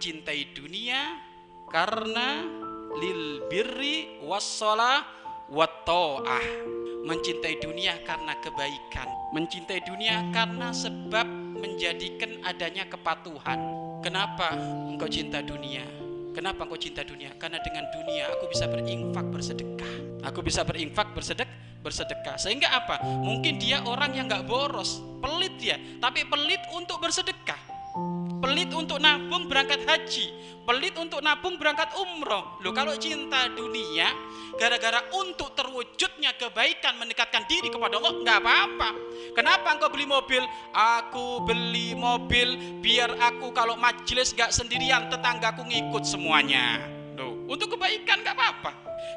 mencintai dunia karena lil birri wassalah watta'ah mencintai dunia karena kebaikan. Mencintai dunia karena sebab menjadikan adanya kepatuhan. Kenapa engkau cinta dunia? Kenapa engkau cinta dunia? Karena dengan dunia aku bisa berinfak bersedekah. Aku bisa berinfak bersedek bersedekah. Sehingga apa? Mungkin dia orang yang nggak boros. Pelit ya tapi pelit untuk bersedekah pelit untuk nabung berangkat haji. Pelit untuk nabung berangkat umroh. Loh kalau cinta dunia gara-gara untuk terwujudnya kebaikan mendekatkan diri kepada Allah nggak apa-apa. Kenapa engkau beli mobil? Aku beli mobil biar aku kalau majelis nggak sendirian tetanggaku ngikut semuanya. Loh untuk kebaikan nggak apa-apa.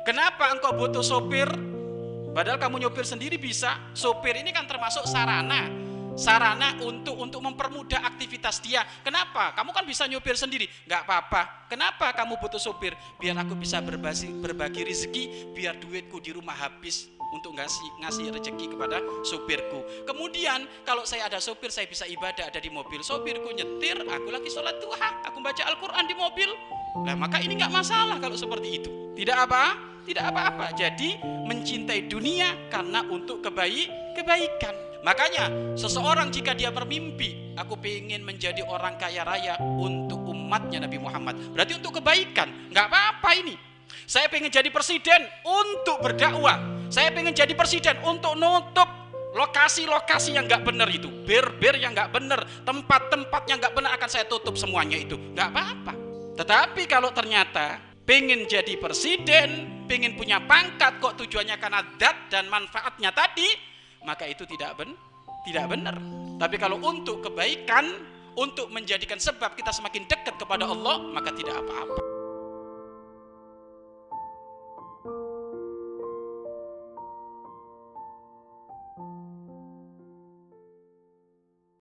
Kenapa engkau butuh sopir? Padahal kamu nyopir sendiri bisa. Sopir ini kan termasuk sarana sarana untuk untuk mempermudah aktivitas dia. Kenapa? Kamu kan bisa nyupir sendiri, nggak apa-apa. Kenapa kamu butuh supir? Biar aku bisa berbagi, berbagi rezeki, biar duitku di rumah habis untuk ngasih ngasih rezeki kepada supirku. Kemudian kalau saya ada supir, saya bisa ibadah ada di mobil. Supirku nyetir, aku lagi sholat duha, aku baca Al-Quran di mobil. Nah maka ini nggak masalah kalau seperti itu. Tidak apa? Tidak apa-apa. Jadi mencintai dunia karena untuk kebaik kebaikan. Makanya seseorang jika dia bermimpi, aku ingin menjadi orang kaya raya untuk umatnya Nabi Muhammad. Berarti untuk kebaikan, nggak apa-apa ini. Saya ingin jadi presiden untuk berdakwah. Saya ingin jadi presiden untuk nutup lokasi-lokasi yang nggak benar itu, ber-ber yang nggak benar, tempat-tempat yang nggak benar akan saya tutup semuanya itu, nggak apa-apa. Tetapi kalau ternyata pengen jadi presiden, pengen punya pangkat, kok tujuannya karena dat dan manfaatnya tadi, maka itu tidak ben tidak benar. Tapi kalau untuk kebaikan, untuk menjadikan sebab kita semakin dekat kepada Allah, maka tidak apa-apa.